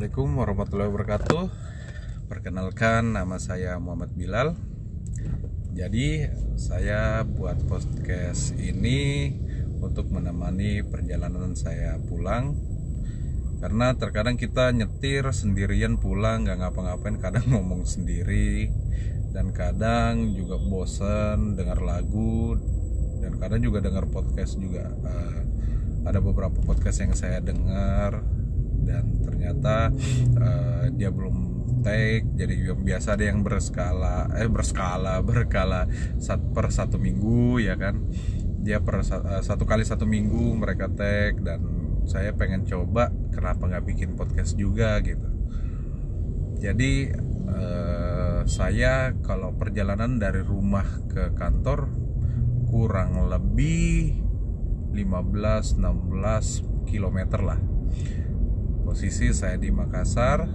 Assalamualaikum warahmatullahi wabarakatuh. Perkenalkan nama saya Muhammad Bilal. Jadi saya buat podcast ini Untuk menemani perjalanan saya pulang. Karena terkadang kita nyetir sendirian pulang Gak ngapa-ngapain kadang ngomong sendiri. Dan kadang juga bosen dengar lagu Dan kadang juga dengar podcast juga. Uh, Ada beberapa podcast yang saya dengar dan ternyata uh, dia belum take jadi biasa ada yang berskala eh berskala berkala sat, per satu minggu ya kan? Dia per uh, satu kali satu minggu mereka take dan saya pengen coba kenapa nggak bikin podcast juga gitu. Jadi uh, saya kalau perjalanan dari rumah ke kantor kurang lebih 15-16 km lah posisi saya di Makassar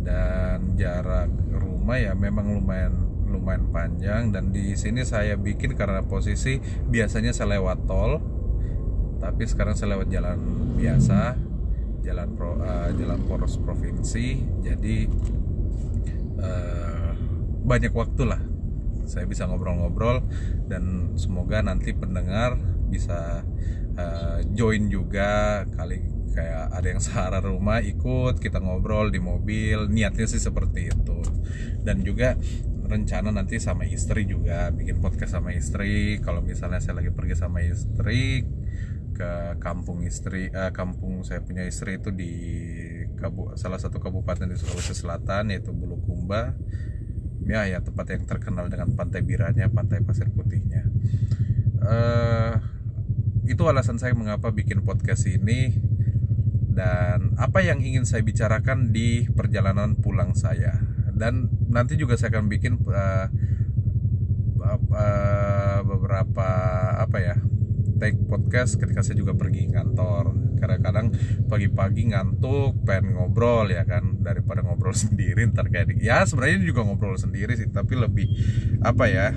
dan jarak rumah ya memang lumayan lumayan panjang dan di sini saya bikin karena posisi biasanya saya lewat tol tapi sekarang saya lewat jalan biasa jalan pro, uh, jalan poros provinsi jadi uh, banyak waktu lah saya bisa ngobrol-ngobrol dan semoga nanti pendengar bisa uh, join juga kali kayak ada yang sehara rumah ikut kita ngobrol di mobil. Niatnya sih seperti itu. Dan juga rencana nanti sama istri juga bikin podcast sama istri. Kalau misalnya saya lagi pergi sama istri ke kampung istri eh, kampung saya punya istri itu di kabu, salah satu kabupaten di Sulawesi Selatan yaitu Bulukumba. Ya ya tempat yang terkenal dengan pantai biranya pantai pasir putihnya. Uh, itu alasan saya mengapa bikin podcast ini dan apa yang ingin saya bicarakan di perjalanan pulang saya. Dan nanti juga saya akan bikin uh, beberapa apa ya take podcast ketika saya juga pergi kantor. Kadang-kadang pagi-pagi ngantuk pengen ngobrol ya kan daripada ngobrol sendiri kayak ya sebenarnya juga ngobrol sendiri sih tapi lebih apa ya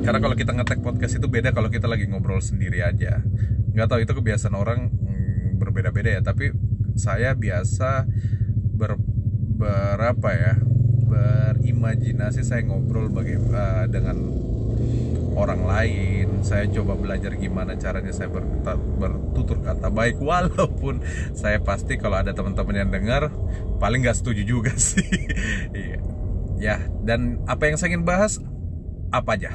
karena kalau kita ngetek podcast itu beda kalau kita lagi ngobrol sendiri aja. Nggak tahu itu kebiasaan orang berbeda-beda ya. Tapi saya biasa ber, berapa ya berimajinasi saya ngobrol bagaimana uh, dengan orang lain. Saya coba belajar gimana caranya saya berkata, bertutur kata baik. Walaupun saya pasti kalau ada teman-teman yang dengar paling nggak setuju juga sih. Iya. Ya dan apa yang saya ingin bahas? Apa aja.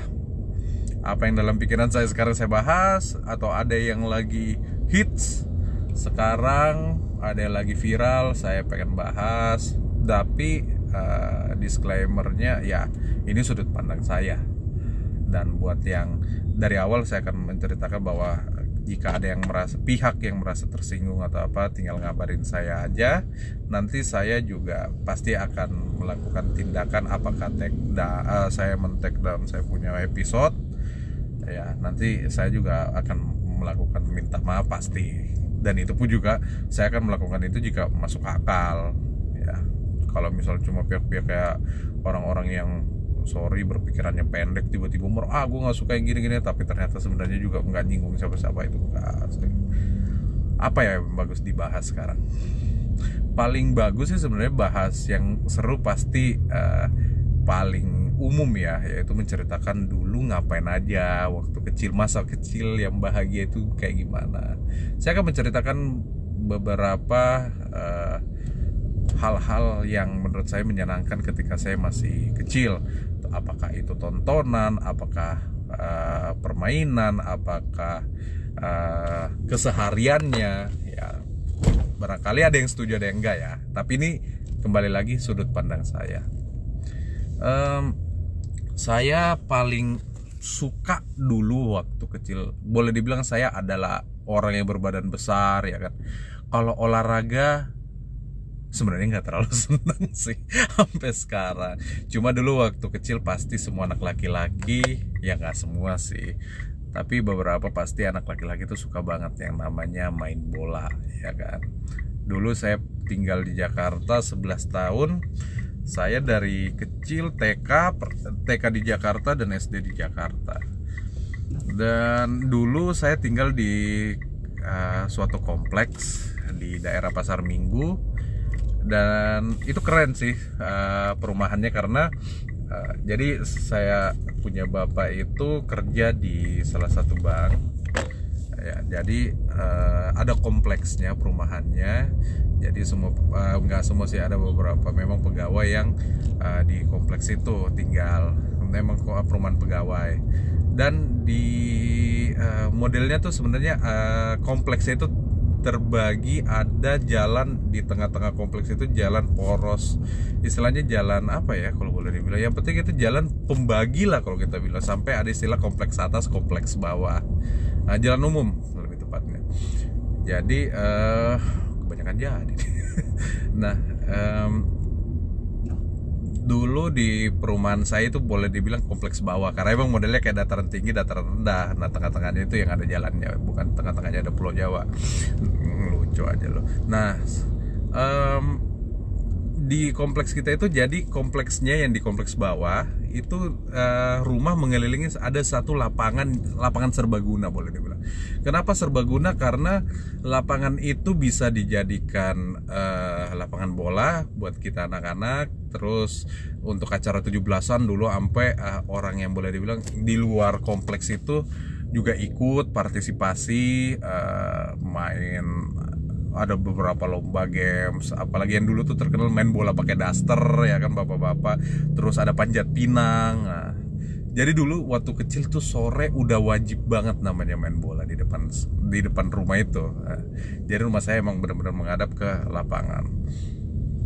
Apa yang dalam pikiran saya sekarang saya bahas? Atau ada yang lagi hits sekarang ada yang lagi viral saya pengen bahas. Tapi uh, disclaimernya ya ini sudut pandang saya. Dan buat yang dari awal saya akan menceritakan bahwa jika ada yang merasa pihak yang merasa tersinggung atau apa tinggal ngabarin saya aja. Nanti saya juga pasti akan melakukan tindakan apakah da, uh, saya mentek dalam saya punya episode. Ya nanti saya juga akan melakukan minta maaf pasti dan itu pun juga saya akan melakukan itu jika masuk akal ya. Kalau misal cuma pihak-pihak kayak orang-orang yang sorry berpikirannya pendek tiba-tiba mer ah gue nggak suka yang gini-gini tapi ternyata sebenarnya juga nggak nyinggung siapa-siapa itu enggak apa ya yang bagus dibahas sekarang? Paling bagus sih sebenarnya bahas yang seru pasti uh, paling umum ya yaitu menceritakan dulu ngapain aja waktu kecil masa kecil yang bahagia itu kayak gimana. Saya akan menceritakan beberapa eh, hal-hal yang menurut saya menyenangkan ketika saya masih kecil. Apakah itu tontonan apakah uh, permainan apakah uh, kesehariannya ya. Barangkali ada yang setuju ada yang enggak ya. Tapi ini kembali lagi sudut pandang saya. Um, saya paling suka dulu waktu kecil. Boleh dibilang saya adalah orang yang berbadan besar ya kan? Kalau olahraga sebenarnya nggak terlalu seneng sih sampai sekarang. Cuma dulu waktu kecil pasti semua anak laki-laki ya nggak semua sih. Tapi beberapa pasti anak laki-laki tuh suka banget yang namanya main bola ya kan? Dulu saya tinggal di Jakarta 11 tahun saya dari kecil TK TK di Jakarta dan SD di Jakarta. Dan dulu saya tinggal di uh, suatu kompleks di daerah Pasar Minggu. Dan itu keren sih uh, perumahannya karena uh, jadi saya punya bapak itu kerja di salah satu bank. Ya jadi uh, ada kompleksnya perumahannya jadi semua uh, nggak semua sih ada beberapa. Memang pegawai yang uh, di kompleks itu tinggal memang perumahan pegawai. Dan di uh, modelnya tuh sebenarnya uh, kompleksnya itu terbagi ada jalan di tengah-tengah kompleks itu jalan poros. Istilahnya jalan apa ya kalau boleh dibilang? Yang penting itu jalan pembagi lah kalau kita bilang. Sampai ada istilah kompleks atas kompleks bawah. Nah, jalan umum lebih tepatnya. Jadi uh, kebanyakan jadi. Nah um, dulu di perumahan saya itu boleh dibilang kompleks bawah karena emang modelnya kayak dataran tinggi dataran rendah. Nah tengah-tengahnya itu yang ada jalannya bukan tengah-tengahnya ada pulau Jawa. Hmm, lucu aja loh. Nah um, di kompleks kita itu jadi kompleksnya yang di kompleks bawah itu uh, rumah mengelilingi ada satu lapangan lapangan serbaguna boleh dibilang. Kenapa serbaguna? Karena lapangan itu bisa dijadikan uh, lapangan bola buat kita anak-anak, terus untuk acara 17-an dulu sampai uh, orang yang boleh dibilang di luar kompleks itu juga ikut partisipasi uh, main ada beberapa lomba games apalagi yang dulu tuh terkenal main bola pakai daster ya kan bapak-bapak. Terus ada panjat pinang nah, jadi dulu waktu kecil tuh sore udah wajib banget namanya main bola di depan di depan rumah itu nah, jadi rumah saya emang benar-benar menghadap ke lapangan.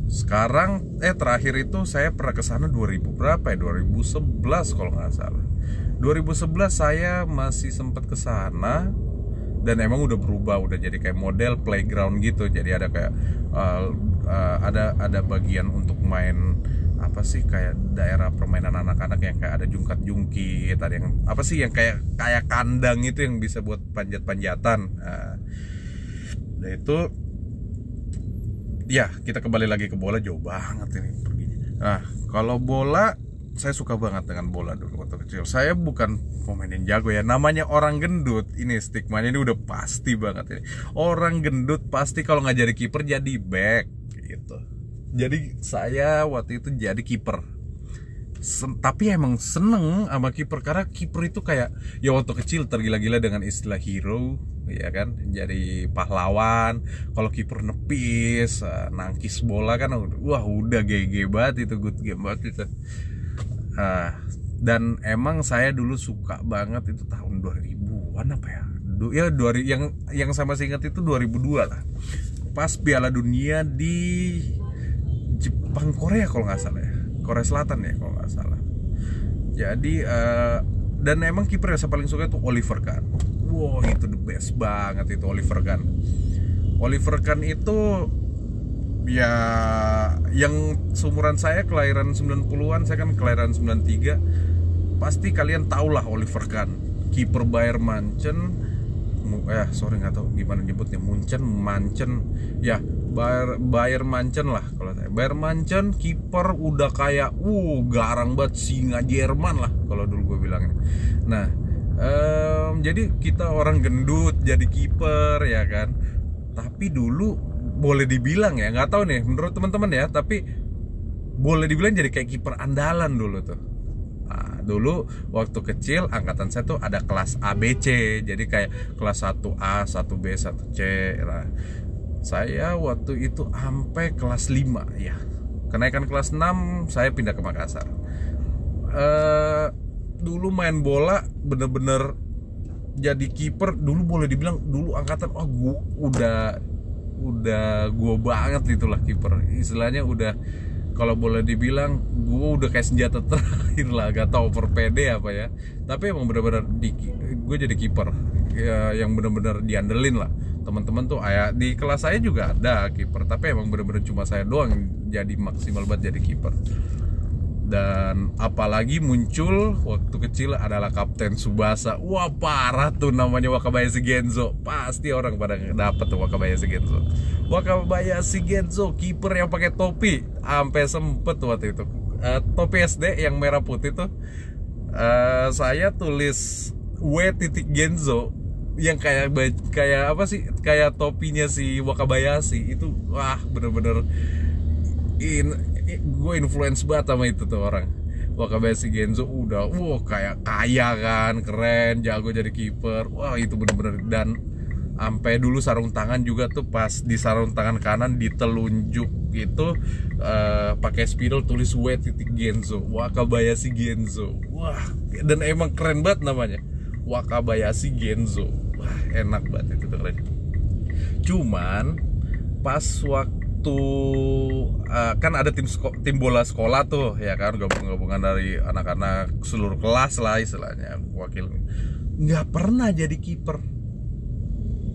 Sekarang eh terakhir itu saya pernah ke sana 2000 berapa ya? 2011 kalau nggak salah. 2011 saya masih sempat ke sana dan emang udah berubah udah jadi kayak model playground gitu. Jadi ada kayak uh, uh, ada ada bagian untuk main apa sih kayak daerah permainan anak-anak yang kayak ada jungkat jungkit ada yang apa sih yang kayak kayak kandang itu yang bisa buat panjat-panjatan. Nah itu ya kita kembali lagi ke bola. Jauh banget ini perginya. Nah kalau bola saya suka banget dengan bola dulu waktu kecil. Saya bukan pemain yang jago ya. Namanya orang gendut, ini stigmanya ini udah pasti banget ini. Orang gendut pasti kalau nggak jadi kiper jadi back gitu. Jadi saya waktu itu jadi kiper. Tapi emang seneng sama kiper karena kiper itu kayak ya waktu kecil tergila-gila dengan istilah hero ya kan jadi pahlawan kalau kiper nepis eh, nangkis bola kan wah udah GG banget itu good game banget itu uh, dan emang saya dulu suka banget itu tahun 2000-an apa ya? Du, ya 2000 yang yang saya masih ingat itu 2002 lah. Pas Piala Dunia di Jepang Korea kalau nggak salah ya. Korea Selatan ya kalau nggak salah. Jadi uh, dan emang kiper yang saya paling suka itu Oliver Kahn. Wow itu the best banget itu Oliver Kahn. Oliver Kahn itu ya yang seumuran saya kelahiran 90-an saya kan kelahiran 93 pasti kalian tahulah Oliver Kahn kiper Bayern Munchen. Eh sorry nggak tahu gimana nyebutnya. Munchen Manchen ya Bayer Bayern Munchen lah kalau saya. Bayern Munchen kiper udah kayak uh garang banget singa Jerman lah kalau dulu gue bilangnya. Nah um, jadi kita orang gendut jadi kiper ya kan? Tapi dulu boleh dibilang ya nggak tahu nih menurut teman-teman ya tapi boleh dibilang jadi kayak kiper andalan dulu tuh. Nah, dulu waktu kecil angkatan saya tuh ada kelas ABC jadi kayak kelas 1A 1B 1C lah saya waktu itu sampai kelas 5 ya. Kenaikan kelas 6 saya pindah ke Makassar. Uh, dulu main bola bener-bener jadi kiper dulu boleh dibilang dulu angkatan oh gua udah udah gue banget itulah kiper. Istilahnya udah kalau boleh dibilang gue udah kayak senjata terakhir lah gak tau PD apa ya. Tapi emang bener-bener di gue jadi kiper. Ya, yang bener-bener diandelin lah. Teman-teman tuh ayah di kelas saya juga ada kiper. Tapi emang bener-bener cuma saya doang jadi maksimal banget jadi kiper dan apalagi muncul waktu kecil adalah Kapten Subasa. Wah parah tuh namanya Wakabayashi Genzo. Pasti orang pada dapat tuh Wakabayashi Genzo. Wakabayashi Genzo kiper yang pakai topi. Sampai sempet waktu itu. Uh, topi SD yang merah putih tuh. Uh, saya tulis W titik Genzo yang kayak kayak apa sih? Kayak topinya si Wakabayashi itu wah bener-bener in, gue influence banget sama itu tuh orang. Wakabayashi Genzo udah wah kayak kaya kan keren jago jadi kiper. Wah itu bener-bener. Dan sampai dulu sarung tangan juga tuh pas di sarung tangan kanan ditelunjuk itu uh, pakai spidol tulis W titik Genzo. Wakabayashi Genzo. Wah dan emang keren banget namanya. Wakabayashi Genzo. Wah enak banget itu keren. Cuman pas waktu uh, kan ada tim tim bola sekolah tuh ya kan gabung-gabungan dari anak-anak seluruh kelas lah istilahnya wakil. Nggak pernah jadi kiper.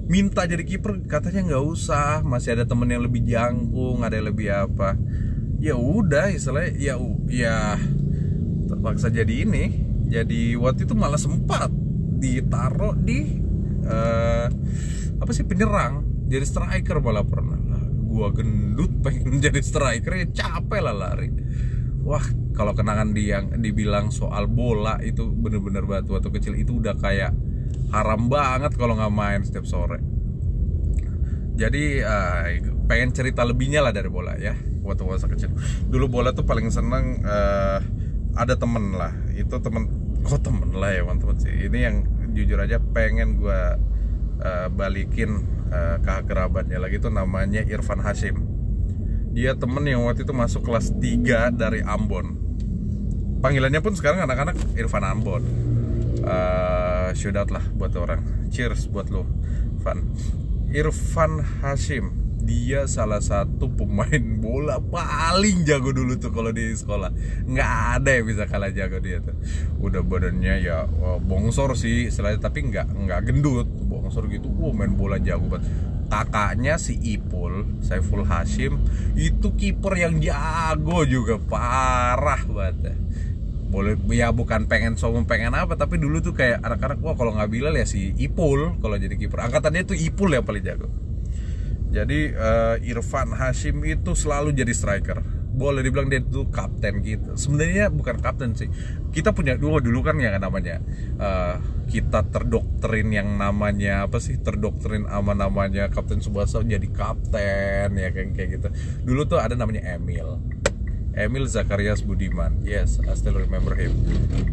Minta jadi kiper katanya nggak usah masih ada temen yang lebih jangkung ada yang lebih apa. Ya udah istilahnya ya ya terpaksa jadi ini jadi waktu itu malah sempat ditaruh di uh, apa sih penyerang jadi striker malah pernah gua gendut pengen jadi striker ya capek lah lari. Wah kalau kenangan dia yang dibilang soal bola itu bener-bener batu waktu kecil itu udah kayak haram banget kalau nggak main setiap sore. Jadi uh, pengen cerita lebihnya lah dari bola ya waktu masa kecil. Dulu bola tuh paling seneng uh, ada temen lah. Itu temen kok temen lah ya teman-teman sih. Ini yang jujur aja pengen gue uh, balikin uh, ke kerabatnya lagi tuh namanya Irfan Hashim. Dia temen yang waktu itu masuk kelas 3 dari Ambon. Panggilannya pun sekarang anak-anak Irfan Ambon. Uh, shout out lah buat orang. Cheers buat lo Van. Irfan Hashim dia salah satu pemain bola paling jago dulu tuh kalau di sekolah. Nggak ada yang bisa kalah jago dia tuh. Udah badannya ya bongsor sih istilahnya tapi nggak nggak gendut bongsor gitu wow main bola jago banget. Kakaknya si Ipul Saiful Hashim itu kiper yang jago juga parah banget boleh ya bukan pengen sombong pengen apa tapi dulu tuh kayak anak-anak wah kalau nggak bilang ya si Ipul kalau jadi kiper. Angkatannya tuh Ipul yang paling jago. Jadi uh, Irfan Hashim itu selalu jadi striker. Boleh dibilang dia itu kapten gitu. Sebenarnya bukan kapten sih. Kita punya dulu dulu kan yang namanya uh, kita terdoktrin yang namanya apa sih? Terdoktrin ama namanya Kapten Subasa jadi kapten ya kayak kayak gitu. Dulu tuh ada namanya Emil. Emil Zakarias Budiman. Yes, I still remember him.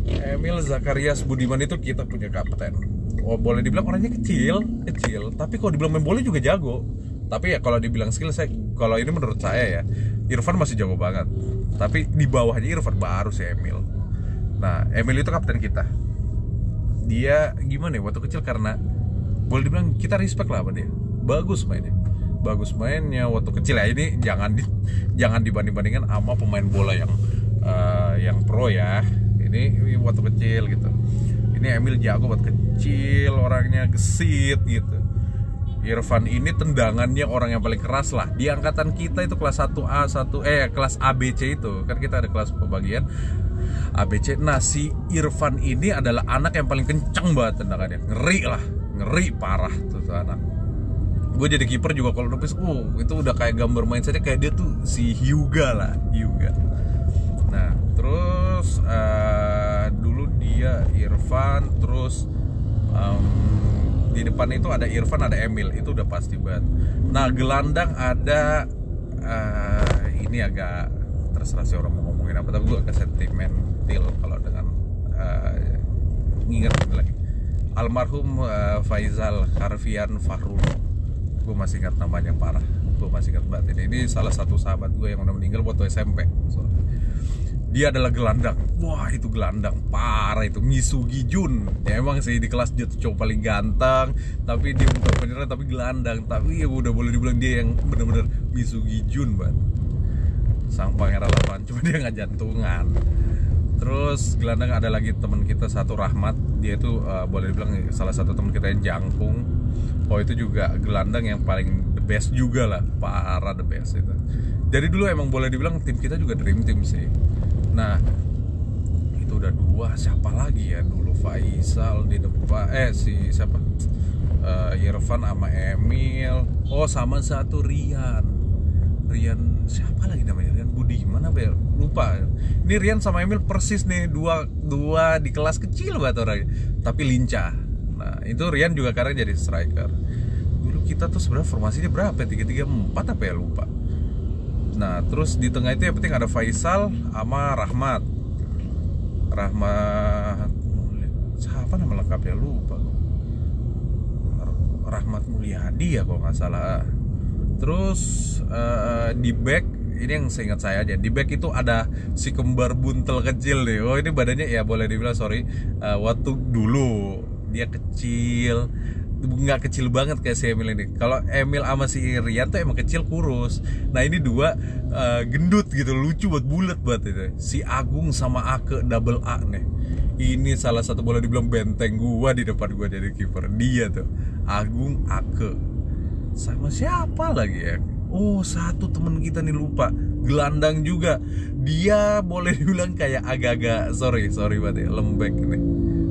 Emil Zakarias Budiman itu kita punya kapten. Oh, boleh dibilang orangnya kecil, kecil, tapi kalau dibilang main bola juga jago tapi ya kalau dibilang skill saya kalau ini menurut saya ya Irfan masih jago banget. Tapi di bawahnya Irfan baru si Emil. Nah Emil itu kapten kita. Dia gimana ya waktu kecil karena boleh dibilang kita respect lah sama dia. Bagus mainnya. Bagus mainnya waktu kecil ya. Ini jangan di, jangan dibanding bandingkan sama pemain bola yang uh, yang pro ya. Ini, ini waktu kecil gitu. Ini Emil jago buat kecil orangnya gesit gitu Irfan ini tendangannya orang yang paling keras lah. Di angkatan kita itu kelas 1A 1 eh kelas ABC itu. Kan kita ada kelas pembagian ABC nah si Irfan ini adalah anak yang paling kencang banget tendangannya. Ngeri lah. Ngeri parah tuh, tuh anak. Gue jadi kiper juga kalau nupis uh itu udah kayak gambar main saja kayak dia tuh si Hyuga lah Hyuga. Nah terus uh, dulu dia Irfan terus um, di depan itu ada Irfan ada Emil. Itu udah pasti banget. Nah gelandang ada uh, ini agak terserah sih orang mau ngomongin apa tapi gue agak sentimental kalau dengan uh, nginget lagi. Almarhum uh, Faizal Karfian Fahrul. Gue masih ingat namanya parah. Gue masih ingat banget ini. Ini salah satu sahabat gue yang udah meninggal waktu SMP so, dia adalah gelandang. Wah itu gelandang parah itu. Misugi Jun. Ya emang sih di kelas dia tuh cowok paling ganteng tapi dia bukan penyerang tapi gelandang. Tapi ya udah boleh dibilang dia yang bener-bener Misugi Jun banget sang pangeran lapangan cuma dia nggak jantungan. Terus gelandang ada lagi teman kita satu Rahmat. Dia itu uh, boleh dibilang salah satu teman kita yang jangkung. Oh itu juga gelandang yang paling the best juga lah. Parah the best itu. Jadi dulu emang boleh dibilang tim kita juga dream team sih nah itu udah dua. Siapa lagi ya dulu? Faisal di depan eh si siapa? Uh, Irfan sama Emil. Oh sama satu Rian. Rian siapa lagi namanya? Rian Budi mana ya? Lupa. Ini Rian sama Emil persis nih dua dua di kelas kecil banget orangnya. Tapi lincah. Nah itu Rian juga karena jadi striker. Dulu kita tuh sebenarnya formasinya berapa tiga tiga empat apa ya? Lupa nah terus di tengah itu yang penting ada Faisal sama Rahmat. Rahmat siapa nama lengkapnya? Lupa Rahmat Mulyadi ya kalau nggak salah. Terus uh, di back ini yang seingat saya aja di back itu ada si kembar buntel kecil nih. Oh ini badannya ya boleh dibilang sorry uh, waktu dulu. Dia kecil nggak kecil banget kayak si Emil ini. Kalau Emil sama si Rian tuh emang kecil kurus. Nah ini dua uh, gendut gitu, lucu buat bulat buat itu. Si Agung sama Ake double A nih. Ini salah satu boleh dibilang benteng gua di depan gua jadi kiper. Dia tuh Agung Ake. Sama siapa lagi ya? Oh satu temen kita nih lupa Gelandang juga Dia boleh dibilang kayak agak-agak Sorry, sorry banget ya, lembek nih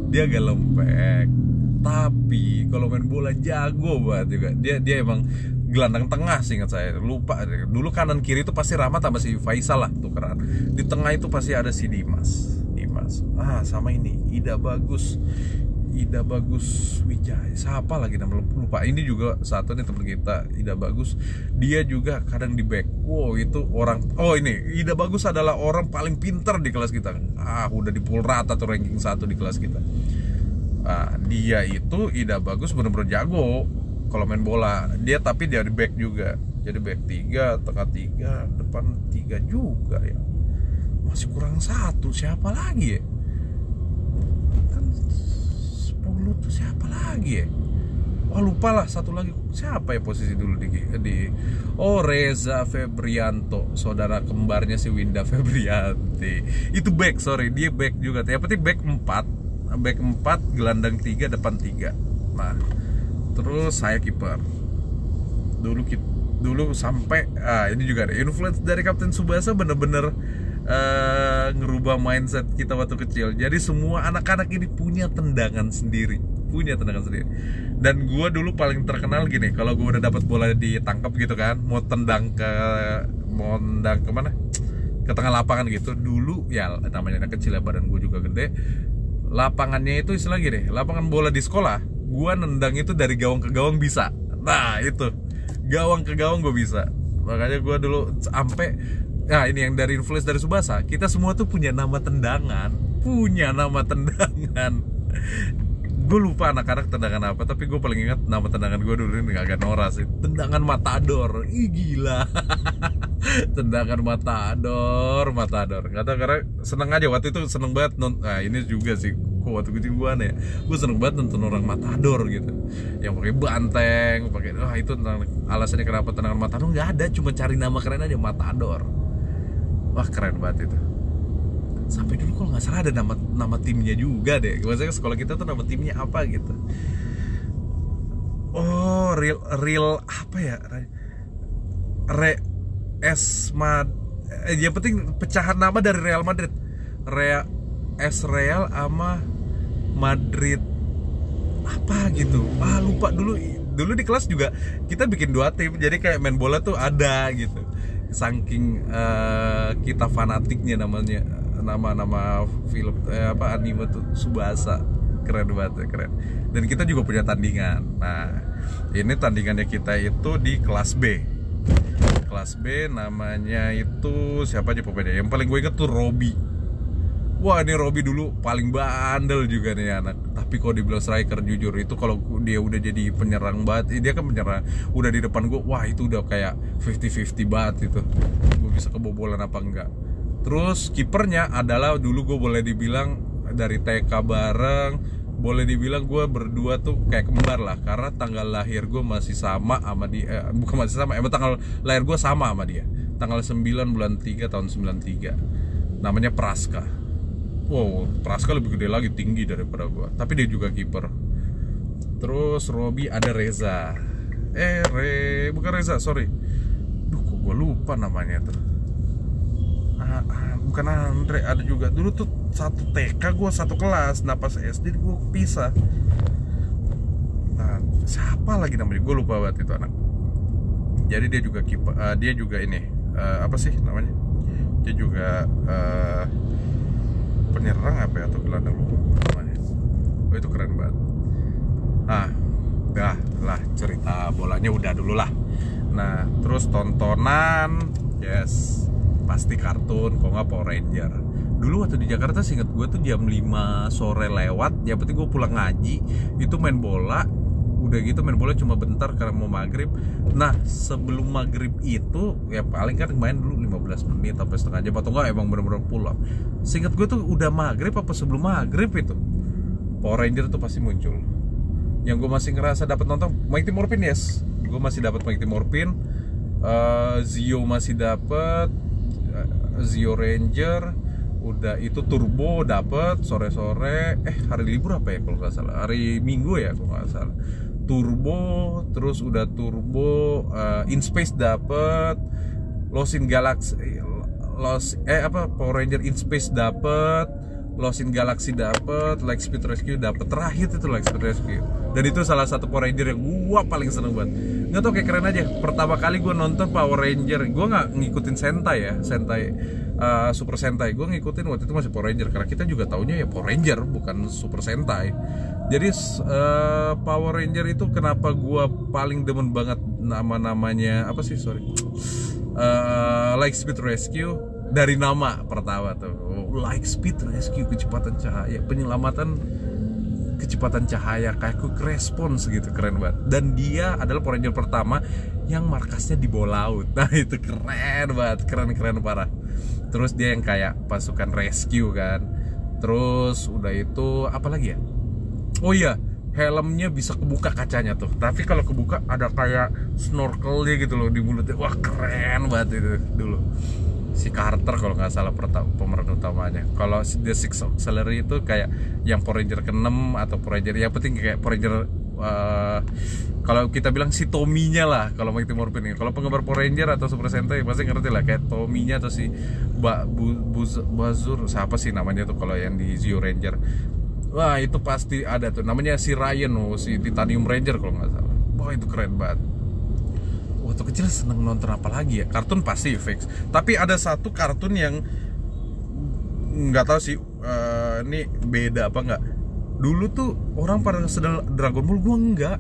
Dia agak lembek tapi kalau main bola jago banget juga. Dia dia emang gelandang tengah sih ingat saya. Lupa dulu kanan kiri itu pasti Rahmat sama si Faisal lah tukeran. Di tengah itu pasti ada si Dimas. Dimas. Ah sama ini. Ida bagus. Ida Bagus Wijaya. Siapa lagi nama lupa ini juga satu nih teman kita Ida Bagus. Dia juga kadang di back. Wow itu orang oh ini. Ida Bagus adalah orang paling pinter di kelas kita. Ah udah di pool rata tuh ranking satu di kelas kita nah, dia itu Ida bagus bener-bener jago kalau main bola. Dia tapi dia di back juga. Jadi back tiga tengah tiga depan tiga juga ya. Masih kurang satu siapa lagi ya? Kan sepuluh tuh siapa lagi ya? Oh lupa lah satu lagi. Siapa ya posisi dulu di, di? Oh Reza Febrianto saudara kembarnya si Winda Febrianti. Itu back sorry dia back juga. Penting back 4 back 4 gelandang 3 depan 3 nah terus saya kiper. Dulu dulu sampai ah ini juga ada influence dari Kapten Subasa bener-bener uh, ngerubah mindset kita waktu kecil. Jadi semua anak-anak ini punya tendangan sendiri punya tendangan sendiri. Dan gue dulu paling terkenal gini kalau gue udah dapat bola ditangkap gitu kan mau tendang ke mau tendang ke mana ke tengah lapangan gitu. Dulu ya namanya anak kecil ya badan gue juga gede lapangannya itu istilah gini lapangan bola di sekolah gua nendang itu dari gawang ke gawang bisa. Nah itu. Gawang ke gawang gue bisa. Makanya gua dulu sampai nah ini yang dari influence dari Subasa kita semua tuh punya nama tendangan punya nama tendangan gue lupa anak-anak tendangan apa tapi gue paling ingat nama tendangan gue dulu ini agak noras sih. Tendangan matador. Ih gila. Tendangan matador matador. Nggak tahu karena seneng aja. Waktu itu seneng banget non nah ini juga sih. Kok waktu gue gue ya? Gue seneng banget nonton orang matador gitu. Yang pakai banteng pakai wah itu tentang alasannya kenapa tendangan matador? Nggak ada cuma cari nama keren aja matador. Wah keren banget itu sampai dulu kalau nggak salah ada nama nama timnya juga deh. Maksudnya sekolah kita tuh nama timnya apa gitu. Oh real real apa ya? Re esmad eh, yang penting pecahan nama dari Real Madrid. Real es Real ama Madrid apa gitu. Ah lupa. Dulu dulu di kelas juga kita bikin dua tim. Jadi kayak main bola tuh ada gitu. Saking uh, kita fanatiknya namanya nama-nama film eh, apa anime tuh Subasa. Keren banget ya, keren. Dan kita juga punya tandingan. Nah ini tandingannya kita itu di kelas B. Kelas B namanya itu siapa aja pemainnya yang paling gue inget tuh Robi. Wah ini Robi dulu paling bandel juga nih anak. Tapi kalau dibilang striker jujur itu kalau dia udah jadi penyerang banget Dia kan penyerang Udah di depan gue Wah itu udah kayak 50-50 banget itu. Gue bisa kebobolan apa enggak Terus kipernya adalah dulu gue boleh dibilang dari TK bareng boleh dibilang gue berdua tuh kayak kembar lah karena tanggal lahir gue masih sama sama dia eh, bukan masih sama emang tanggal lahir gue sama sama dia. Tanggal 9 bulan 3 tahun 93 namanya Praska. Wow Praska lebih gede lagi tinggi daripada gue tapi dia juga kiper. Terus Robi ada Reza. Eh Re bukan Reza sorry. Duh gue lupa namanya tuh bukan Andre ada juga. Dulu tuh satu TK gue satu kelas. Nah pas SD gue pisah. Nah siapa lagi namanya? Gue lupa banget itu anak. Jadi dia juga kipa, uh, dia juga ini uh, apa sih namanya? Dia juga uh, penyerang apa ya? Atau gelandang lupa namanya. Oh itu keren banget. Ah dah lah cerita bolanya udah dulu lah. Nah terus tontonan. Yes pasti kartun kok nggak Power Ranger. Dulu waktu di Jakarta singkat gue tuh jam 5 sore lewat ya berarti gue pulang ngaji itu main bola udah gitu main bola cuma bentar karena mau maghrib. Nah sebelum maghrib itu ya paling kan main dulu 15 menit sampai setengah jam atau enggak emang bener-bener pulang. Singkat gue tuh udah maghrib apa sebelum maghrib itu Power Ranger tuh pasti muncul. Yang gue masih ngerasa dapat nonton Mighty Morphin yes. Gue masih dapat Mighty Morphin uh, Zio masih dapat Zio Ranger udah itu turbo dapet sore-sore eh hari libur apa ya kalau nggak salah? Hari minggu ya kalau nggak salah. Turbo terus udah turbo uh, in space dapet Lost in Galaxy Lost eh apa Power Ranger in space dapet Lost in Galaxy dapet Lightspeed Rescue dapet. Terakhir itu Lightspeed Rescue. Dan itu salah satu Power Ranger yang gua paling seneng banget nggak tau kayak keren aja. Pertama kali gua nonton Power Ranger gua nggak ngikutin Sentai ya Sentai uh, Super Sentai. Gue ngikutin waktu itu masih Power Ranger karena kita juga taunya ya Power Ranger bukan Super Sentai. Jadi uh, Power Ranger itu kenapa gue paling demen banget nama-namanya apa sih sorry. Uh, Like Speed Rescue dari nama pertama tuh. Like Speed Rescue kecepatan cahaya penyelamatan kecepatan cahaya kayak quick response gitu keren banget. Dan dia adalah Power Ranger pertama yang markasnya di bawah laut. Nah itu keren banget keren keren parah. Terus dia yang kayak pasukan rescue kan. Terus udah itu apa lagi ya? Oh iya helmnya bisa kebuka kacanya tuh. Tapi kalau kebuka ada kayak snorkelnya gitu loh di mulutnya. Wah keren banget itu dulu si Carter kalau nggak salah pemeran utamanya. Kalau The Six Auxiliary itu kayak yang Power Ranger ke-6 atau Power Ranger ya penting kayak Power Ranger uh, kalau kita bilang si Tominya lah kalau Mighty Morphin ini. Kalau penggemar Power Ranger atau Super Sentai pasti ngerti lah kayak Tominya atau si ba, Bu, Buz, Bazur siapa sih namanya tuh kalau yang di Zio Ranger. Wah itu pasti ada tuh. Namanya si Ryan oh, si Titanium Ranger kalau nggak salah. Wah itu keren banget waktu kecil seneng nonton apa lagi ya? Kartun pasti fix tapi ada satu kartun yang nggak tahu sih uh, ini beda apa nggak. Dulu tuh orang pada sedang Dragon Ball gua enggak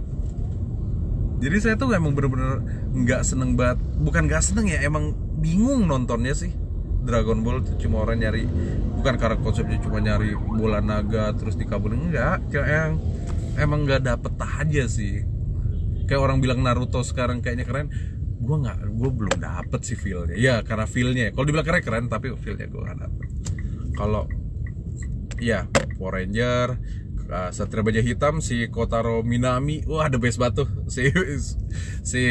jadi saya tuh emang bener-bener nggak seneng banget. Bukan nggak seneng ya emang bingung nontonnya sih. Dragon Ball cuma orang nyari bukan karena konsepnya cuma nyari bola naga terus dikabulin enggak kayak yang emang nggak dapet aja sih kayak orang bilang Naruto sekarang kayaknya keren. Gue nggak gue belum dapet sih feelnya. Ya karena feelnya. Kalau dibilang keren keren tapi feelnya gue nggak dapet. Kalau ya Power Ranger uh, Satria Baja Hitam si Kotaro Minami. Wah the best batu si si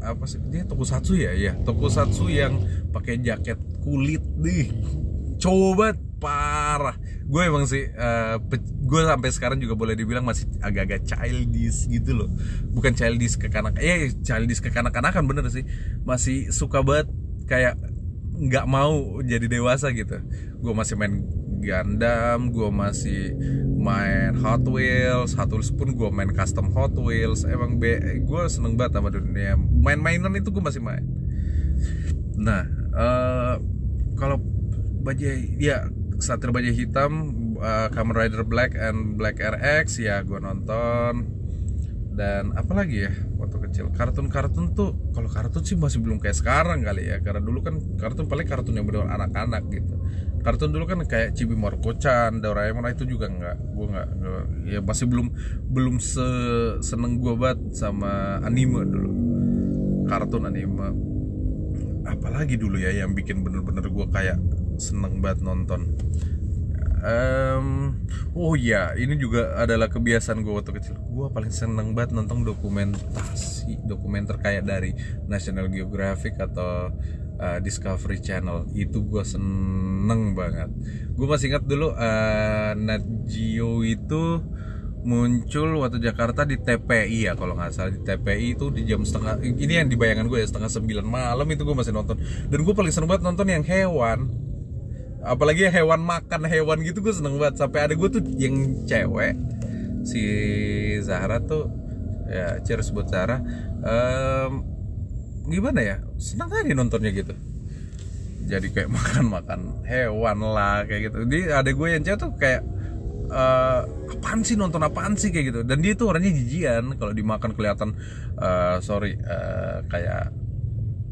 apa sih? Dia tokusatsu ya? Ya tokusatsu yang pakai jaket kulit. Nih coba parah gue emang sih uh, gue sampai sekarang juga boleh dibilang masih agak-agak childish gitu loh. Bukan childish ke kanak ya childish ke kanak-kanakan bener sih. Masih suka banget kayak nggak mau jadi dewasa gitu. Gue masih main Gundam gue masih main Hot Wheels Hot Wheels pun gue main custom Hot Wheels. Emang be gue seneng banget sama dunia main-mainan itu gue masih main. Nah uh, kalau bajai ya Satria Baja Hitam, uh, Kamen Rider Black and Black RX ya gue nonton. Dan apa lagi ya waktu kecil? Kartun-kartun tuh kalau kartun sih masih belum kayak sekarang kali ya karena dulu kan kartun paling kartun yang benar anak-anak gitu. Kartun dulu kan kayak Chibi Marco-chan, Doraemon nah itu juga nggak gue nggak ya masih belum belum se seneng gue banget sama anime dulu. Kartun anime. Apalagi dulu ya yang bikin bener-bener gue kayak seneng banget nonton. Um, oh ya ini juga adalah kebiasaan gue waktu kecil. Gue paling seneng banget nonton dokumentasi dokumenter kayak dari National Geographic atau uh, Discovery Channel. Itu gue seneng banget. Gue masih ingat dulu uh, Nat Geo itu muncul waktu Jakarta di TPI ya kalau nggak salah. Di TPI itu di jam setengah ini yang dibayangkan gue ya setengah sembilan malam itu gue masih nonton. Dan gue paling seneng banget nonton yang hewan apalagi hewan makan hewan gitu gue seneng banget. Sampai ada gue tuh yang cewek si Zahra tuh ya cheers buat Zahra. Um, gimana ya? Seneng aja nontonnya gitu. Jadi kayak makan makan hewan lah kayak gitu. Dia ada gue yang cewek tuh kayak uh, apaan sih nonton apaan sih kayak gitu. Dan dia tuh orangnya jijian. Kalau dimakan kelihatan uh, sorry uh, kayak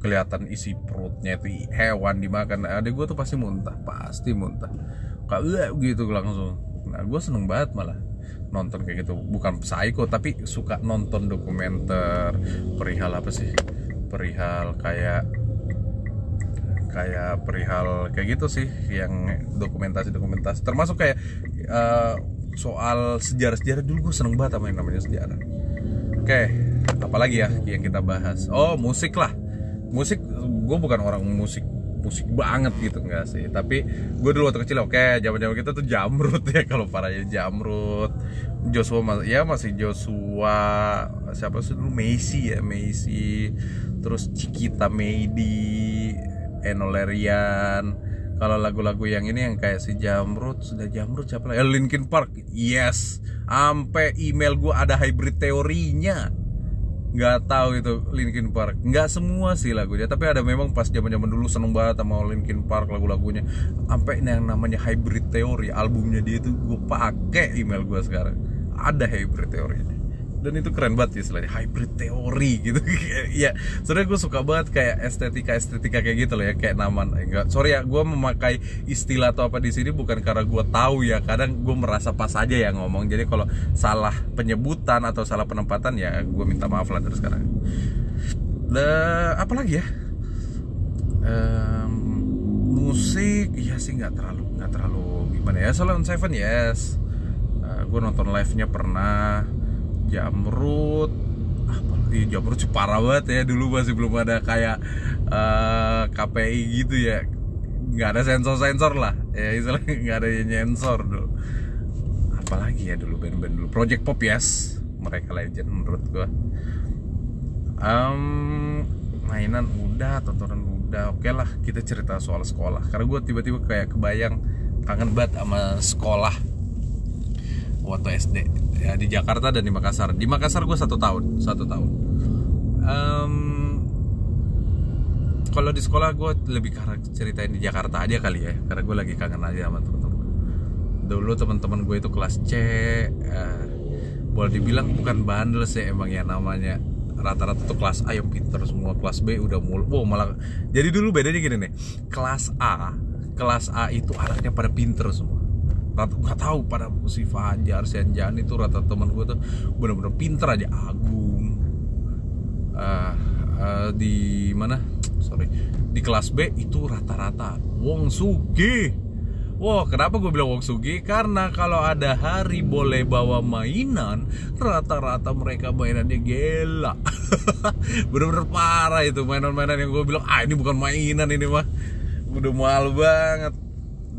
kelihatan isi perutnya itu hewan dimakan. Adik gue tuh pasti muntah pasti muntah. Kayak gitu langsung. Nah gue seneng banget malah nonton kayak gitu. Bukan psycho tapi suka nonton dokumenter. Perihal apa sih? Perihal kayak kayak perihal kayak gitu sih yang dokumentasi dokumentasi termasuk kayak uh, soal sejarah-sejarah dulu gue seneng banget sama yang namanya sejarah. Oke apalagi ya yang kita bahas? Oh musik lah musik gue bukan orang musik musik banget gitu enggak sih. Tapi gue dulu waktu kecil oke zaman zaman kita tuh jamrut ya kalau parahnya jamrut. Joshua ya masih Joshua siapa sih dulu? Messi ya Messi terus Cikita Meidi Enolerian. Kalau lagu-lagu yang ini yang kayak si Jamrut sudah Jamrut siapa lagi? Eh, Linkin Park yes. Sampai email gue ada hybrid teorinya nggak tahu itu Linkin Park. Nggak semua sih lagunya tapi ada memang pas zaman zaman dulu seneng banget sama Linkin Park lagu-lagunya. Sampai yang namanya hybrid teori albumnya dia itu gue pakai email gue sekarang. Ada hybrid teori dan itu keren banget istilahnya. Hybrid teori gitu. Ya sebenarnya gue suka banget kayak estetika estetika kayak gitu loh ya. Kayak nama enggak. Sorry ya gue memakai istilah atau apa di sini bukan karena gue tahu ya. Kadang gue merasa pas aja ya ngomong. Jadi kalau salah penyebutan atau salah penempatan ya gue minta maaf lah terus sekarang. The, apa lagi ya? Um, musik. Iya sih nggak terlalu nggak terlalu gimana ya. Salon Seven yes. Uh, gue nonton live nya pernah jamrut. Apalagi jamrut sih parah banget ya dulu masih belum ada kayak uh, eh, KPI gitu ya. Nggak ada sensor sensor lah. Ya istilahnya nggak ada nyensor dulu. Apalagi ya dulu band-band dulu. Project Pop yes. Mereka legend menurut gua. Um, mainan udah tontonan udah. Oke okay lah kita cerita soal sekolah. Karena gue tiba-tiba kayak kebayang kangen banget sama sekolah waktu SD ya di Jakarta dan di Makassar. Di Makassar gue satu tahun satu tahun. Um, kalau di sekolah gue lebih karena ceritain di Jakarta aja kali ya karena gue lagi kangen aja sama teman-teman dulu teman-teman gue itu kelas C uh, boleh dibilang bukan bandel sih emang ya namanya. Rata-rata tuh kelas A yang pinter semua kelas B udah mulu. Wow malah jadi dulu bedanya gini nih. Kelas A kelas A itu anaknya pada pinter semua rata nggak tahu pada si Fajar si Anjani itu rata teman gue tuh bener-bener pinter aja Agung uh, uh, di mana sorry di kelas B itu rata-rata Wong Sugi wow, kenapa gue bilang Wong Sugi? Karena kalau ada hari boleh bawa mainan, rata-rata mereka mainannya gila. Bener-bener parah itu mainan-mainan yang gue bilang, ah ini bukan mainan ini mah. Udah mahal banget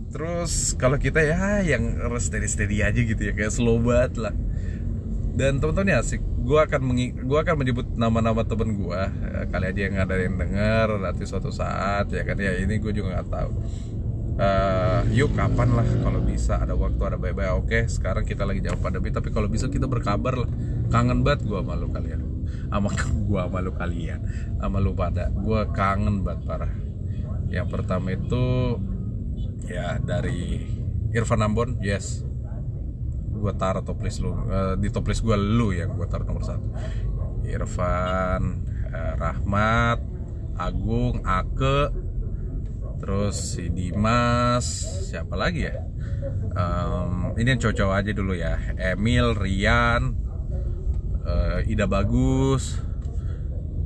terus kalau kita ya yang steady steady aja gitu ya kayak slow banget lah. Dan teman-teman ya sih gue akan mengi gue akan menyebut nama-nama temen gue ya, kali aja yang ada yang denger nanti suatu saat ya kan? Ya ini gue juga nggak tahu. Uh, yuk kapan lah kalau bisa ada waktu ada bye-bye. Oke sekarang kita lagi jauh pandemi tapi kalau bisa kita berkabar lah. Kangen banget gue malu kalian. Sama gue malu kalian. Sama lu pada. Gue kangen banget parah. Yang pertama itu ya dari Irfan Ambon yes. Gue taruh top list lu uh, di top gue lu yang gue taruh nomor satu. Irfan uh, Rahmat Agung Ake terus si Dimas siapa lagi ya? Um, ini yang cowok-cowok aja dulu ya. Emil Rian uh, Ida Bagus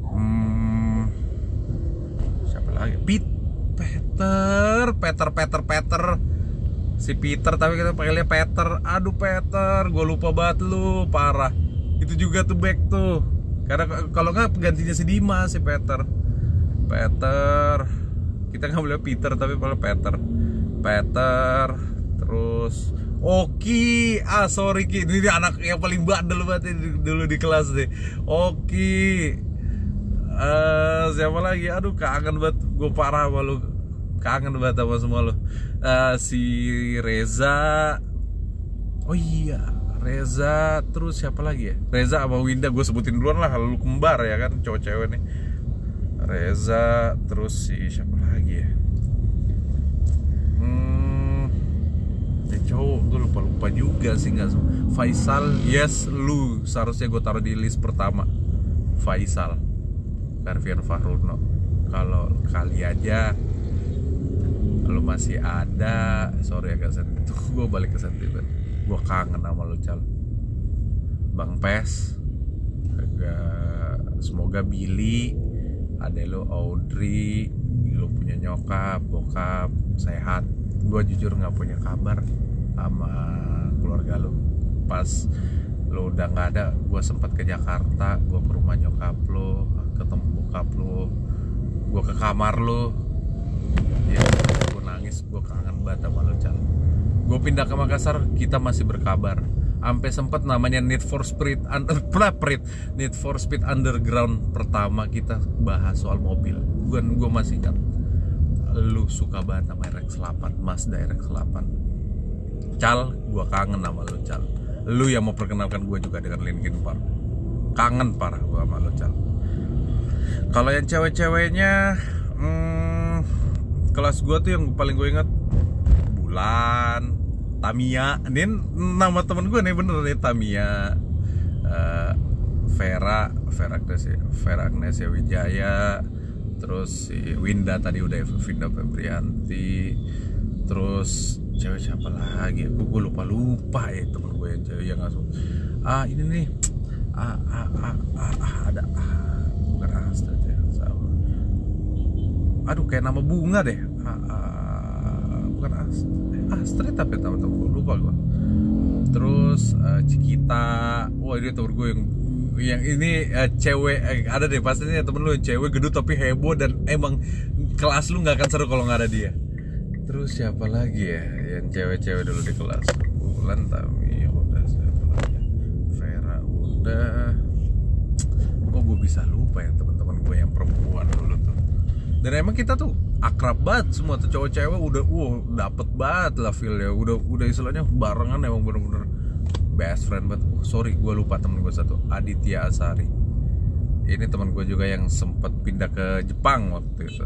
hmm, siapa lagi? Pit Peter Peter Peter Peter. Si Peter tapi kita panggilnya Peter. Aduh Peter gue lupa banget lu. Parah. Itu juga tuh back tuh. Karena kalau nggak gantinya si Dimas si Peter. Peter. Kita nggak boleh Peter tapi boleh Peter. Peter. Terus Oki, ah sorry Ki, ini anak yang paling bandel banget dulu di kelas deh. Oki, uh, siapa lagi? Aduh kangen banget, gue parah malu kangen banget sama semua lo uh, si Reza. Oh iya Reza terus siapa lagi ya? Reza sama Winda gue sebutin duluan lah lu kembar ya kan cowok cewek nih. Reza terus si siapa lagi ya? Hmm ya cowok gue lupa lupa juga sih nggak Faisal yes lu. Seharusnya gue taruh di list pertama. Faisal Karvian Fahruno kalau kali aja lu masih ada sorry agak sentimen gue balik ke sentimen. Gue kangen sama lu cal. Bang pes agak semoga Billy ada lu Audrey lu punya nyokap bokap sehat. Gue jujur nggak punya kabar sama keluarga lu. Pas lu udah nggak ada gue sempat ke Jakarta gue ke rumah nyokap lu ketemu bokap lu gue ke kamar lu nangis gue kangen banget sama lu cal gue pindah ke Makassar kita masih berkabar. Sampai sempat namanya Need for Speed under Need for Speed Underground pertama kita bahas soal mobil. Gue gue masih ingat. Lu suka banget sama RX-8 Mazda RX-8 Cal gue kangen sama lu Cal lu yang mau perkenalkan gue juga dengan Linkin Park. Kangen parah gue sama lu Cal kalau yang cewek-ceweknya hmm, kelas gue tuh yang paling gue ingat Bulan Tamia. Ini nama temen gue nih bener nih Tamia uh, Vera Vera Agnesia Vera Agnesia Wijaya. Terus si Winda tadi udah Winda Febrianti. Terus cewek siapa lagi? Gue, gue lupa lupa ya temen gue yang cewek yang ngasuh ah ini nih. Ah ah ah, ah, ah ada ah, bukan sama aduh kayak nama bunga deh. Ah, ah, bukan Astrid Astrid tapi tahu tahu gue lupa gue terus uh, Cikita. Wah ini temen gue yang yang ini uh, cewek eh, ada deh pasti ini temen lu cewek gedut tapi heboh dan emang kelas lu nggak akan seru kalau nggak ada dia. Terus siapa lagi ya? Yang cewek-cewek dulu di kelas. Bulan Tami udah siapa lagi Vera udah kok gue bisa lupa ya teman-teman gue yang perempuan dulu tuh dan emang kita tuh akrab banget semua tuh cowok cewek udah wow dapet banget lah feel ya udah udah istilahnya barengan emang bener-bener best friend banget. Oh, sorry gue lupa temen gue satu Aditya Asari. Ini teman gue juga yang sempet pindah ke Jepang waktu itu.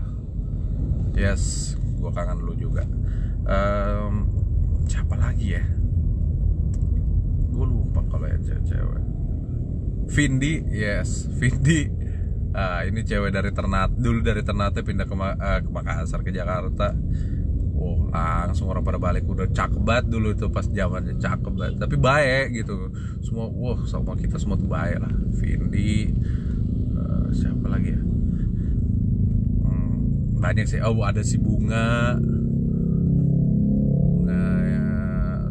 Yes gue kangen lu juga. Um, siapa lagi ya? Gue lupa kalau yang cewek-cewek. Vindi yes Vindi ah, ini cewek dari Ternate dulu dari Ternate pindah ke, uh, ke Makassar ke Jakarta. Oh langsung orang pada balik udah cakep banget dulu itu pas zamannya cakep banget. Tapi baik gitu. Semua wah sama kita semua tuh baik lah. Vindi uh, siapa lagi ya? Hmm, banyak sih. Oh ada si bunga. Bunga ya,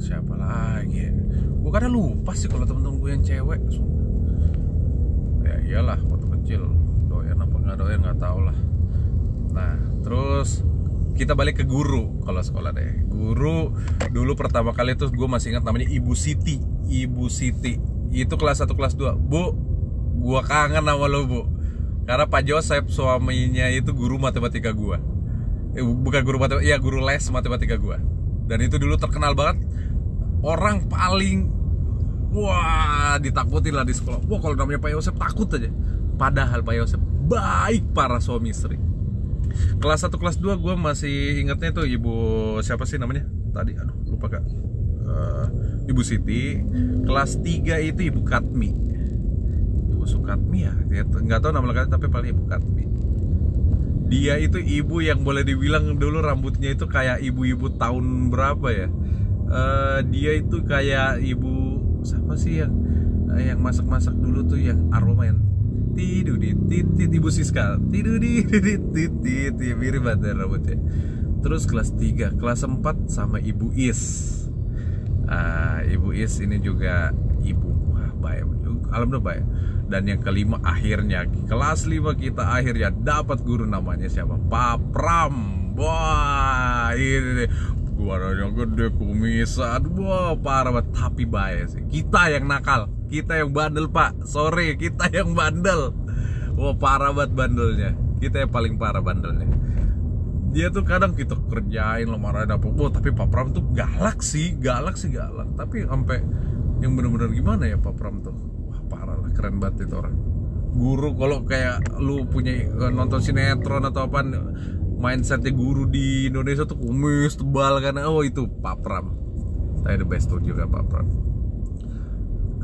siapa lagi ya? Gue kadang lupa sih kalau temen-temen gue yang cewek ya iyalah waktu kecil doyan apa nggak tau lah. Nah terus kita balik ke guru kalau sekolah deh. Guru dulu pertama kali tuh gue masih ingat namanya Ibu Siti. Ibu Siti. Itu kelas 1 kelas 2 Bu gua kangen sama lo bu. Karena Pak Joseph suaminya itu guru matematika gua. Eh, bukan guru matematika iya guru les matematika gua. Dan itu dulu terkenal banget. Orang paling wah ditakutin lah di sekolah. Wah kalau namanya Pak Yosef takut aja. Padahal Pak Yosef baik para suami istri. Kelas 1 kelas 2 gue masih ingetnya tuh ibu siapa sih namanya? Tadi aduh lupa kak. Uh, ibu Siti. Kelas 3 itu ibu Katmi. Ibu Sukatmi ya? Dia nggak tahu nama lengkapnya tapi paling ibu Katmi. Dia itu ibu yang boleh dibilang dulu rambutnya itu kayak ibu-ibu tahun berapa ya? Uh, dia itu kayak ibu siapa sih yang yang masak-masak dulu tuh yang aroma yang tidur di titit ibu Siska tidur di titit ya mirip banget rambutnya. Terus kelas 3 kelas 4 sama ibu Is. Ah, ibu Is ini juga ibu. Baik. Alhamdulillah baik. Dan yang kelima akhirnya. Kelas 5 kita akhirnya dapat guru namanya siapa? Pak Pram. Wah ini suaranya gede kumisan. Wah parah banget. Tapi baik sih. Kita yang nakal. Kita yang bandel pak. Sorry kita yang bandel. Wah parah banget bandelnya. Kita yang paling parah bandelnya. Dia tuh kadang kita kerjain lo marahin apa wah tapi Pak Pram tuh galak sih. Galak sih galak. Tapi sampai yang bener-bener gimana ya Pak Pram tuh? Wah parah lah. Keren banget itu orang. Guru kalau kayak lu punya nonton sinetron atau apa mindsetnya guru di Indonesia tuh kumis tebal kan oh itu Pak Pram. Saya the best tuh juga Pak Pram.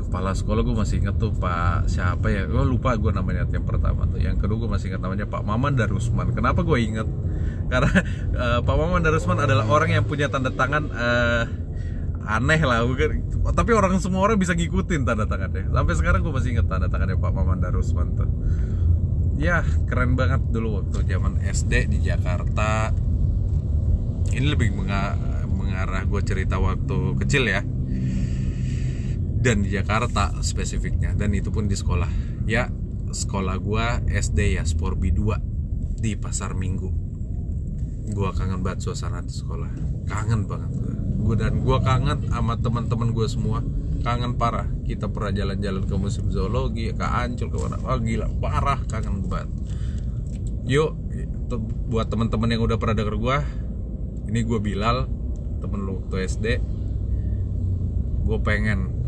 Kepala sekolah gue masih inget tuh Pak siapa ya? Gue lupa gue namanya yang pertama tuh. Yang kedua gue masih inget namanya Pak Maman Darusman. Kenapa gue inget karena uh, Pak Maman Darusman adalah orang yang punya tanda tangan uh, aneh lah bukan? Tapi orang semua orang bisa ngikutin tanda tangannya. Sampai sekarang gue masih inget tanda tangannya Pak Maman Darusman tuh ya keren banget dulu waktu zaman SD di Jakarta. Ini lebih mengarah gue cerita waktu kecil ya. Dan di Jakarta spesifiknya. Dan itu pun di sekolah. Ya sekolah gua SD ya Sporbi 2 di pasar Minggu. Gua kangen banget suasana di sekolah. Kangen banget gua dan gua kangen sama teman-teman gua semua kangen parah. Kita pernah jalan-jalan ke museum zoologi ke Ancol ke mana oh gila parah kangen banget. Yuk buat teman-teman yang udah pernah denger gua ini gua Bilal temen lu waktu SD gue pengen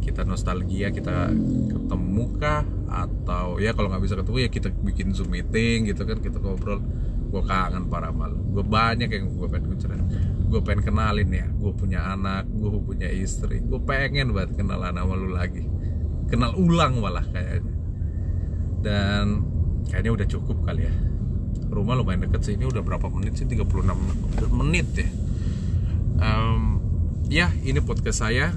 kita nostalgia kita ketemu kah? Atau ya kalau nggak bisa ketemu ya kita bikin zoom meeting gitu kan kita ngobrol. Gue kangen para mal gue banyak yang gue pengen bicara gue pengen kenalin ya gue punya anak gue punya istri. Gue pengen banget kenalan sama lu lagi. Kenal ulang malah kayaknya. Dan kayaknya udah cukup kali ya. Rumah lumayan deket sih ini udah berapa menit sih? 36 menit ya. Um, ya ini podcast saya.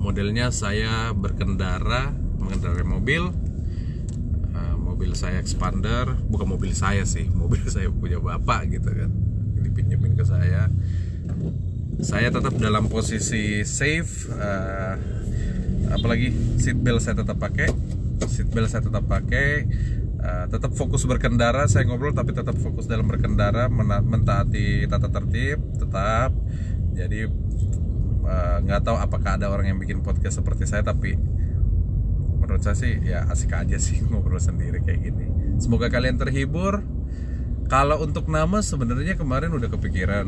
Modelnya saya berkendara mengendarai mobil. Mobil saya expander. Bukan mobil saya sih mobil saya punya bapak gitu kan dipinjemin ke saya. Saya tetap dalam posisi safe uh, apalagi seat belt saya tetap pakai. Seat belt saya tetap pakai uh, tetap fokus berkendara. Saya ngobrol tapi tetap fokus dalam berkendara mentaati tata tertib tetap. Jadi Eh, nggak uh, tahu apakah ada orang yang bikin podcast seperti saya tapi menurut saya sih ya asik aja sih ngobrol sendiri kayak gini. Semoga kalian terhibur kalau untuk nama sebenarnya kemarin udah kepikiran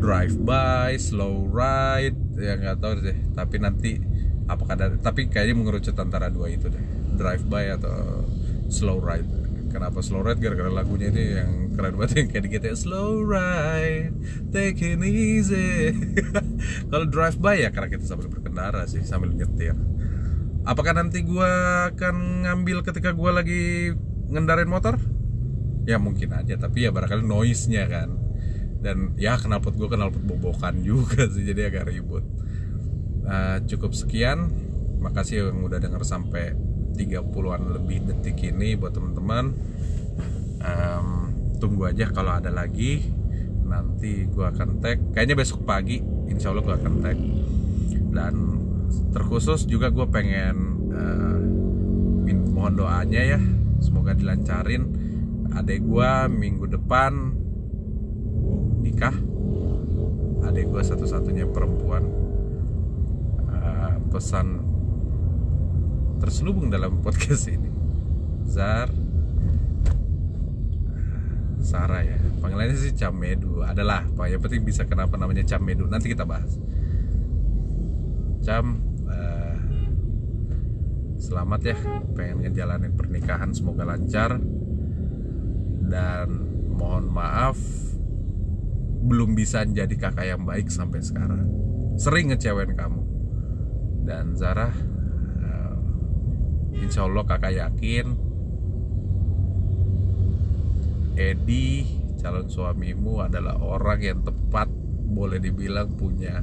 drive by slow ride ya nggak tahu deh. Tapi nanti apakah ada tapi kayaknya mengerucut antara dua itu deh. Drive by atau slow ride. Kenapa slow ride? Gara-gara lagunya ini yang keren banget yang kayak gitu slow ride take it easy. Kalau drive by ya karena kita sambil berkendara sih sambil nyetir. Apakah nanti gue akan ngambil ketika gue lagi ngendarain motor ya mungkin aja tapi ya barangkali noise nya kan. Dan ya knalpot gue knalpot bobokan juga sih jadi agak ribut. Uh, cukup sekian. Makasih yang udah denger sampai 30-an lebih detik ini buat teman-teman. Um, tunggu aja kalau ada lagi. Nanti gue akan tag. Kayaknya besok pagi insya Allah gue akan tag. Dan terkhusus juga gue pengen uh, mohon doanya ya semoga dilancarin adek gue minggu depan nikah. Adek gue satu-satunya perempuan. Uh, pesan terselubung dalam podcast ini. Zar. Sarah ya. Panggilannya sih Camedu. Adalah pak. Yang penting bisa kenapa namanya Camedu. Nanti kita bahas. Cam uh, selamat ya. Pengen ngejalanin pernikahan. Semoga lancar dan mohon maaf belum bisa jadi kakak yang baik sampai sekarang. Sering ngecewain kamu. Dan Zara uh, insya Allah kakak yakin Edi calon suamimu adalah orang yang tepat boleh dibilang punya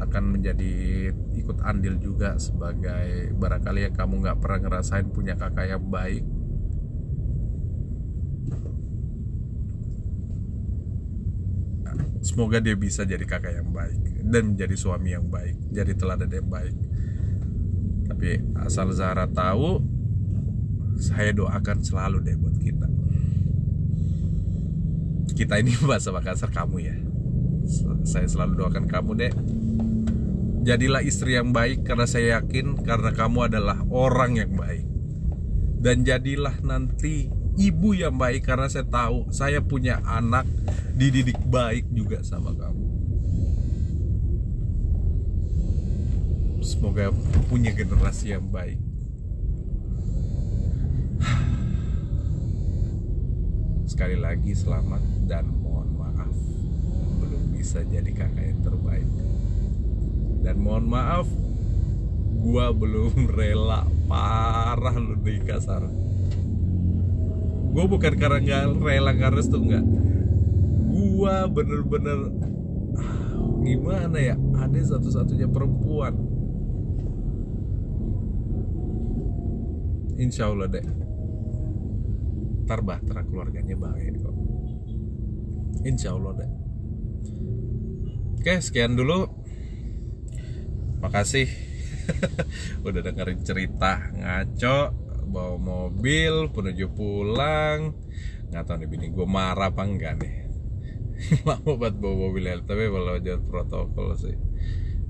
akan menjadi ikut andil juga sebagai barangkali yang kamu nggak pernah ngerasain punya kakak yang baik semoga dia bisa jadi kakak yang baik dan menjadi suami yang baik jadi teladan yang baik. Tapi asal Zahra tahu saya doakan selalu deh buat kita. Kita ini bahasa Makassar kamu ya. Saya selalu doakan kamu deh jadilah istri yang baik karena saya yakin karena kamu adalah orang yang baik. Dan jadilah nanti ibu yang baik karena saya tahu saya punya anak dididik baik juga sama kamu. Semoga punya generasi yang baik. Sekali lagi selamat dan mohon maaf belum bisa jadi kakak yang terbaik. Dan mohon maaf gua belum rela parah lu di kasar gue bukan karena nggak rela karena tuh nggak. Gua bener-bener gimana ya ada satu-satunya perempuan. Insya Allah deh. Ntar bahtera keluarganya baik kok. Insya Allah deh. Oke sekian dulu. Makasih. Udah dengerin cerita ngaco bawa mobil menuju pulang. Nggak tahu nih bini gue marah apa enggak nih. Mau buat bawa mobil tapi kalau jauh protokol sih.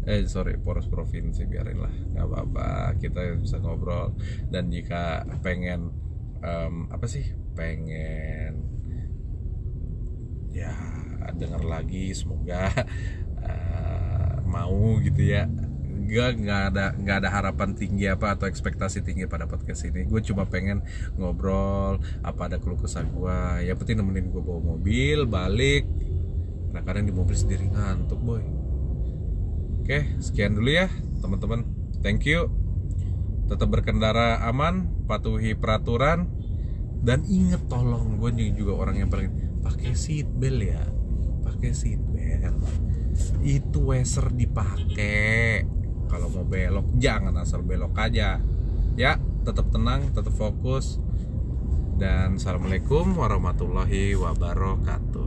Eh sorry poros provinsi biarin lah. Nggak apa-apa kita bisa ngobrol. Dan jika pengen um, apa sih? Pengen ya dengar lagi semoga uh, mau gitu ya gue nggak ada nggak ada harapan tinggi apa atau ekspektasi tinggi pada podcast ini. Gue cuma pengen ngobrol apa ada keluh kesah gue ya penting nemenin gue bawa mobil balik. Nah kadang di mobil sendiri ngantuk boy. Oke sekian dulu ya teman-teman. Thank you. Tetap berkendara aman patuhi peraturan. Dan inget tolong gue juga orang yang paling pakai seat belt ya pakai seat belt. Itu weser dipakai kalau mau belok jangan asal belok aja. Ya tetap tenang tetap fokus. Dan assalamualaikum warahmatullahi wabarakatuh